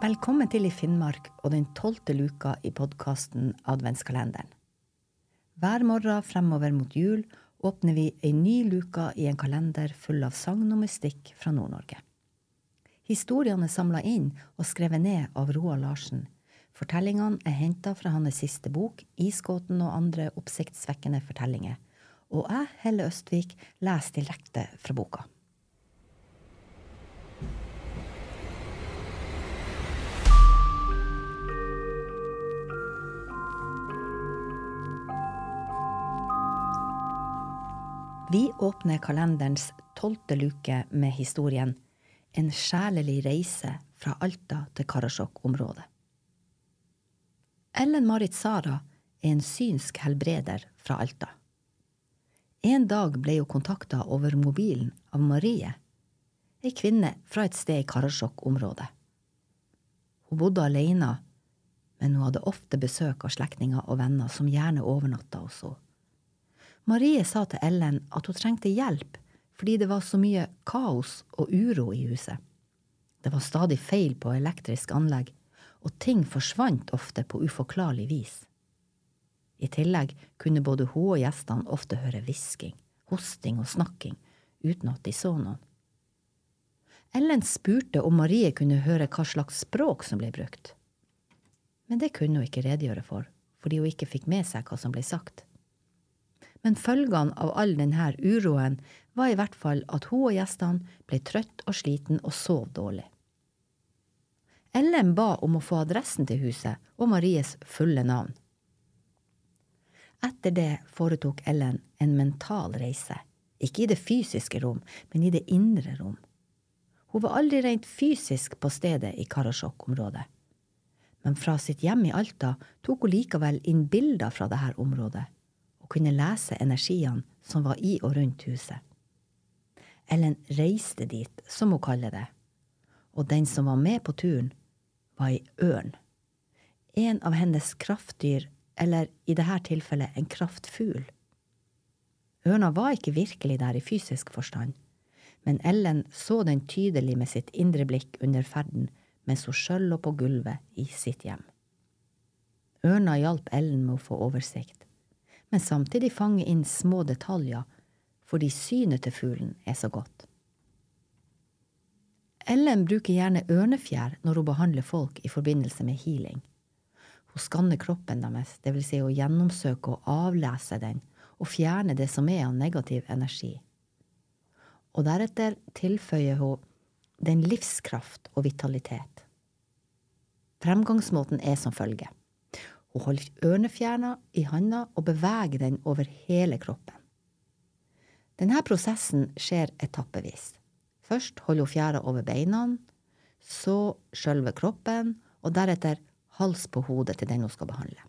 Velkommen til I Finnmark og den tolvte luka i podkasten Adventskalenderen. Hver morgen fremover mot jul åpner vi ei ny luka i en kalender full av sagn og mystikk fra Nord-Norge. Historiene er samla inn og skrevet ned av Roald Larsen. Fortellingene er henta fra hans siste bok, Isgåten og andre oppsiktsvekkende fortellinger. Og jeg, Helle Østvik, leser direkte fra boka. Vi åpner kalenderens tolvte luke med historien En sjelelig reise fra Alta til Karasjok-området. Ellen Marit Sara er en synsk helbreder fra Alta. En dag ble hun kontakta over mobilen av Marie, ei kvinne fra et sted i Karasjok-området. Hun bodde alene, men hun hadde ofte besøk av slektninger og venner som gjerne overnatta hos henne. Marie sa til Ellen at hun trengte hjelp fordi det var så mye kaos og uro i huset. Det var stadig feil på elektrisk anlegg, og ting forsvant ofte på uforklarlig vis. I tillegg kunne både hun og gjestene ofte høre hvisking, hosting og snakking uten at de så noen. Ellen spurte om Marie kunne høre hva slags språk som ble brukt. Men det kunne hun ikke redegjøre for, fordi hun ikke fikk med seg hva som ble sagt men følgene av all denne uroen var i hvert fall at hun og gjestene ble trøtt og sliten og sov dårlig. Ellen ba om å få adressen til huset og Maries fulle navn. Etter det foretok Ellen en mental reise, ikke i det fysiske rom, men i det indre rom. Hun var aldri rent fysisk på stedet i Karasjok-området, men fra sitt hjem i Alta tok hun likevel inn bilder fra dette området kunne lese energiene som var i og rundt huset. Ellen reiste dit, som hun kaller det, og den som var med på turen, var ei ørn. En av hennes kraftdyr, eller i dette tilfellet en kraftfugl. Ørna var ikke virkelig der i fysisk forstand, men Ellen så den tydelig med sitt indre blikk under ferden mens hun sjøl lå på gulvet i sitt hjem. Ørna hjalp Ellen med å få oversikt men samtidig fange inn små detaljer fordi synet til fuglen er så godt. Ellen bruker gjerne ørnefjær når hun behandler folk i forbindelse med healing. Hun skanner kroppen deres, vil si hun gjennomsøker og avlese den, og fjerne det som er av negativ energi. Og deretter tilføyer hun den livskraft og vitalitet. Fremgangsmåten er som følger. Hun holder ørnefjerna i handa og beveger den over hele kroppen. Denne prosessen skjer etappevis. Først holder hun fjæra over beina, så sjølve kroppen, og deretter hals på hodet til den hun skal behandle.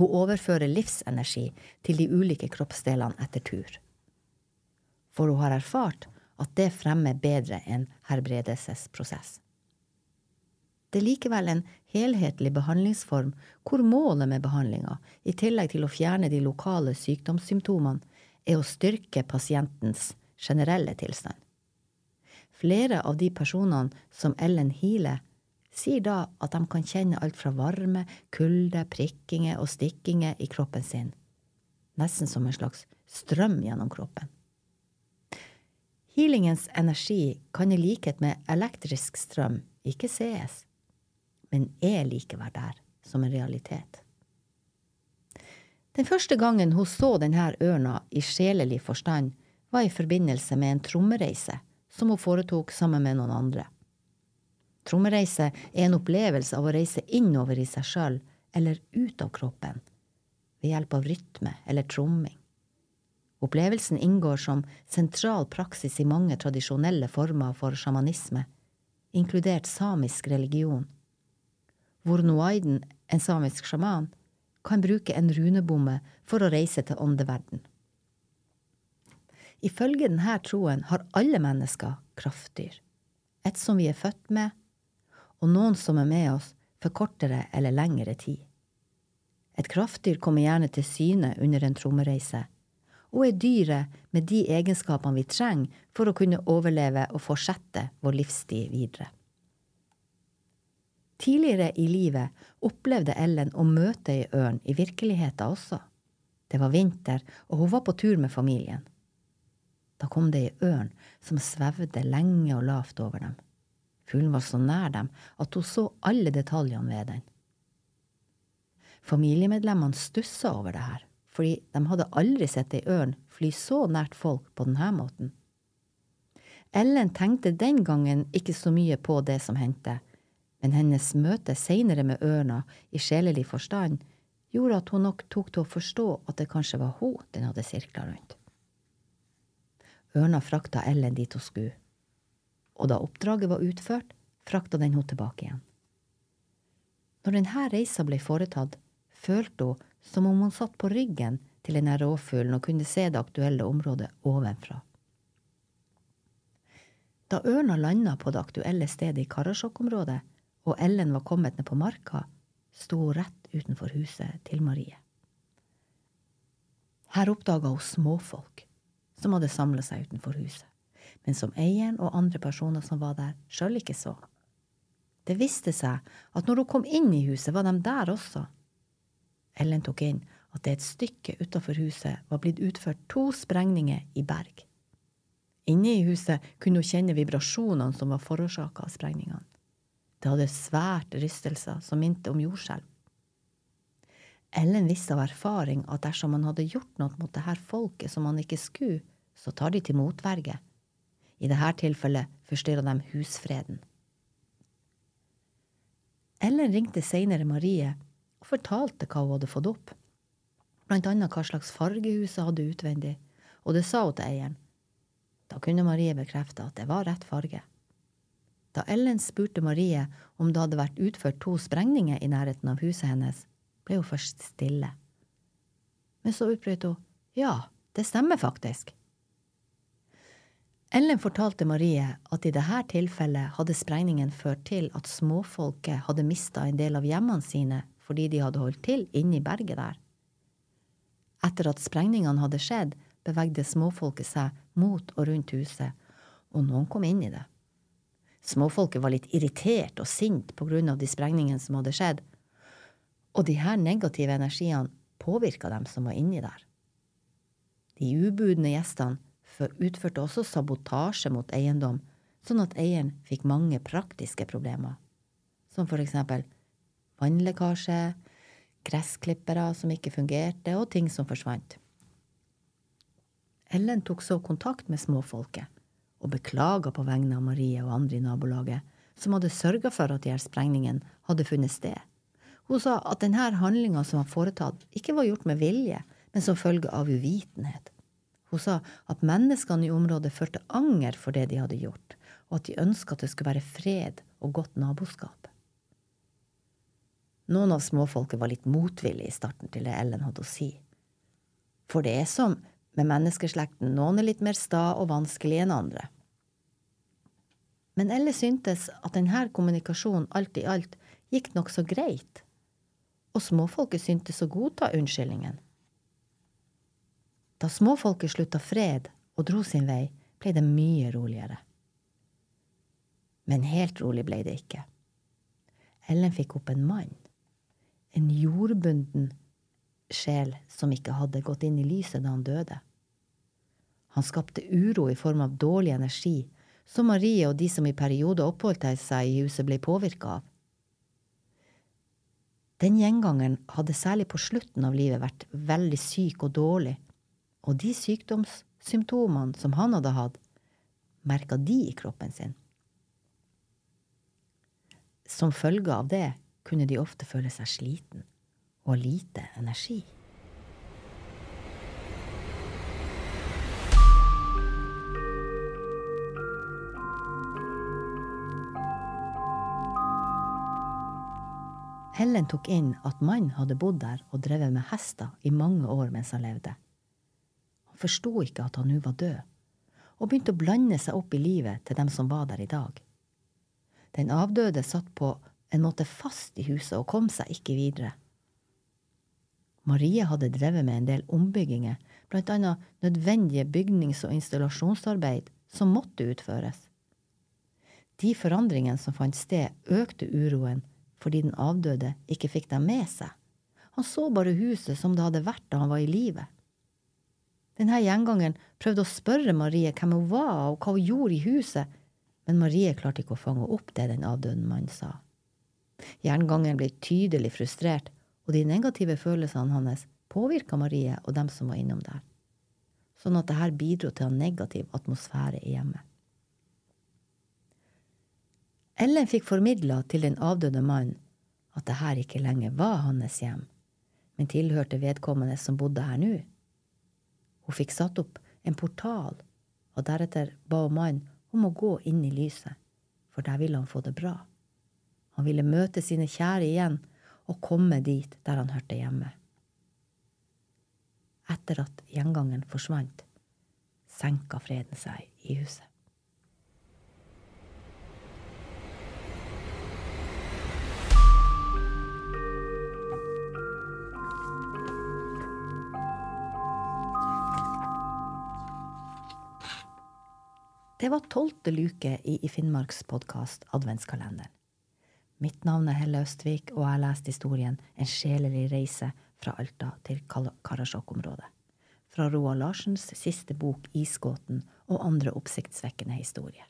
Hun overfører livsenergi til de ulike kroppsdelene etter tur. For hun har erfart at det fremmer bedre enn helbredelsesprosess. Det er likevel en helhetlig behandlingsform hvor målet med behandlinga, i tillegg til å fjerne de lokale sykdomssymptomene, er å styrke pasientens generelle tilstand. Flere av de personene som Ellen healer, sier da at de kan kjenne alt fra varme, kulde, prikkinger og stikkinger i kroppen sin, nesten som en slags strøm gjennom kroppen. Healingens energi kan i likhet med elektrisk strøm ikke sees men er likevel der, som en realitet. Den første gangen hun så denne ørna i sjelelig forstand, var i forbindelse med en trommereise som hun foretok sammen med noen andre. Trommereise er en opplevelse av å reise innover i seg sjøl eller ut av kroppen, ved hjelp av rytme eller tromming. Opplevelsen inngår som sentral praksis i mange tradisjonelle former for sjamanisme, inkludert samisk religion hvor Noaiden, en samisk sjaman, kan bruke en runebomme for å reise til åndeverden. Ifølge denne troen har alle mennesker kraftdyr, et som vi er født med, og noen som er med oss for kortere eller lengre tid. Et kraftdyr kommer gjerne til syne under en trommereise, og er dyret med de egenskapene vi trenger for å kunne overleve og fortsette vår livstid videre. Tidligere i livet opplevde Ellen å møte ei ørn i virkeligheten også. Det var vinter, og hun var på tur med familien. Da kom det ei ørn som svevde lenge og lavt over dem. Fuglen var så nær dem at hun så alle detaljene ved den. Familiemedlemmene stussa over det her, fordi de hadde aldri sett ei ørn fly så nært folk på denne måten. Ellen tenkte den gangen ikke så mye på det som hendte, men hennes møte seinere med ørna i sjelelig forstand gjorde at hun nok tok til å forstå at det kanskje var hun den hadde sirkla rundt. Ørna frakta Ellen dit hun skulle, og da oppdraget var utført, frakta den henne tilbake igjen. Når denne reisa ble foretatt, følte hun som om hun satt på ryggen til denne rovfuglen og kunne se det aktuelle området ovenfra. Da ørna landa på det aktuelle stedet i Karasjok-området, og Ellen var kommet ned på marka, sto hun rett utenfor huset til Marie. Her oppdaga hun småfolk som hadde samla seg utenfor huset, men som eieren og andre personer som var der, sjøl ikke så. Det viste seg at når hun kom inn i huset, var de der også. Ellen tok inn at det et stykke utafor huset var blitt utført to sprengninger i berg. Inne i huset kunne hun kjenne vibrasjonene som var forårsaka av sprengningene. Det hadde svært rystelser som minte om jordskjelv. Ellen visste av erfaring at dersom man hadde gjort noe mot det her folket som man ikke skulle, så tar de til motverge. I dette tilfellet forstyrra de husfreden. Ellen ringte seinere Marie og fortalte hva hun hadde fått opp, blant annet hva slags farge huset hadde utvendig, og det sa hun til eieren. Da kunne Marie bekrefte at det var rett farge. Da Ellen spurte Marie om det hadde vært utført to sprengninger i nærheten av huset hennes, ble hun først stille. Men så utbrøt hun ja, det stemmer faktisk. Ellen fortalte Marie at i dette tilfellet hadde sprengningen ført til at småfolket hadde mista en del av hjemmene sine fordi de hadde holdt til inne i berget der. Etter at sprengningene hadde skjedd, bevegde småfolket seg mot og rundt huset, og noen kom inn i det. Småfolket var litt irritert og sint på grunn av de sprengningene som hadde skjedd, og de her negative energiene påvirka dem som var inni der. De ubudne gjestene utførte også sabotasje mot eiendom, sånn at eieren fikk mange praktiske problemer, som for eksempel vannlekkasje, gressklippere som ikke fungerte, og ting som forsvant. Ellen tok så kontakt med småfolket og beklaga på vegne av Marie og andre i nabolaget, som hadde sørga for at de her sprengningene hadde funnet sted. Hun sa at denne handlinga som var foretatt, ikke var gjort med vilje, men som følge av uvitenhet. Hun sa at menneskene i området følte anger for det de hadde gjort, og at de ønska at det skulle være fred og godt naboskap. Noen av småfolket var litt motvillige i starten til det Ellen hadde å si. For det er som med menneskeslekten, noen er litt mer sta og vanskelig enn andre. Men Elle syntes at denne kommunikasjonen alt i alt gikk nokså greit, og småfolket syntes å godta unnskyldningen. Da småfolket slutta fred og dro sin vei, ble det mye roligere. Men helt rolig ble det ikke. Ellen fikk opp en mann. En jordbunden sjel som ikke hadde gått inn i lyset da han døde. Han skapte uro i form av dårlig energi, som Marie og de som i perioder oppholdt seg i huset, ble påvirka av. Den gjengangeren hadde særlig på slutten av livet vært veldig syk og dårlig, og de sykdomssymptomene som han hadde hatt, merka de i kroppen sin. Som følge av det kunne de ofte føle seg sliten og lite energi. Helen tok inn at mannen hadde bodd der og drevet med hester i mange år mens han levde Han forsto ikke at han nå var død, og begynte å blande seg opp i livet til dem som var der i dag. Den avdøde satt på en måte fast i huset og kom seg ikke videre. Marie hadde drevet med en del ombygginger, blant annet nødvendige bygnings- og installasjonsarbeid som måtte utføres. De forandringene som fant sted, økte uroen fordi den avdøde ikke fikk dem med seg. Han så bare huset som det hadde vært da han var i live. Denne gjengangeren prøvde å spørre Marie hvem hun var og hva hun gjorde i huset, men Marie klarte ikke å fange opp det den avdøde mannen sa. Gjengangeren ble tydelig frustrert, og de negative følelsene hans påvirka Marie og dem som var innom der, sånn at dette bidro til en negativ atmosfære i hjemmet. Ellen fikk formidla til den avdøde mannen at dette ikke lenger var hans hjem, men tilhørte vedkommende som bodde her nå. Hun fikk satt opp en portal, og deretter ba mannen om å gå inn i lyset, for der ville han få det bra. Han ville møte sine kjære igjen og komme dit der han hørte hjemme. Etter at gjengangen forsvant, senka freden seg i huset. Det var tolvte luke i, i Finnmarks podkast Adventskalenderen. Mitt navn er Helle Østvik, og jeg har lest historien En sjelelig reise fra Alta til Karasjok-området. Fra Roald Larsens siste bok Isgåten og andre oppsiktsvekkende historier.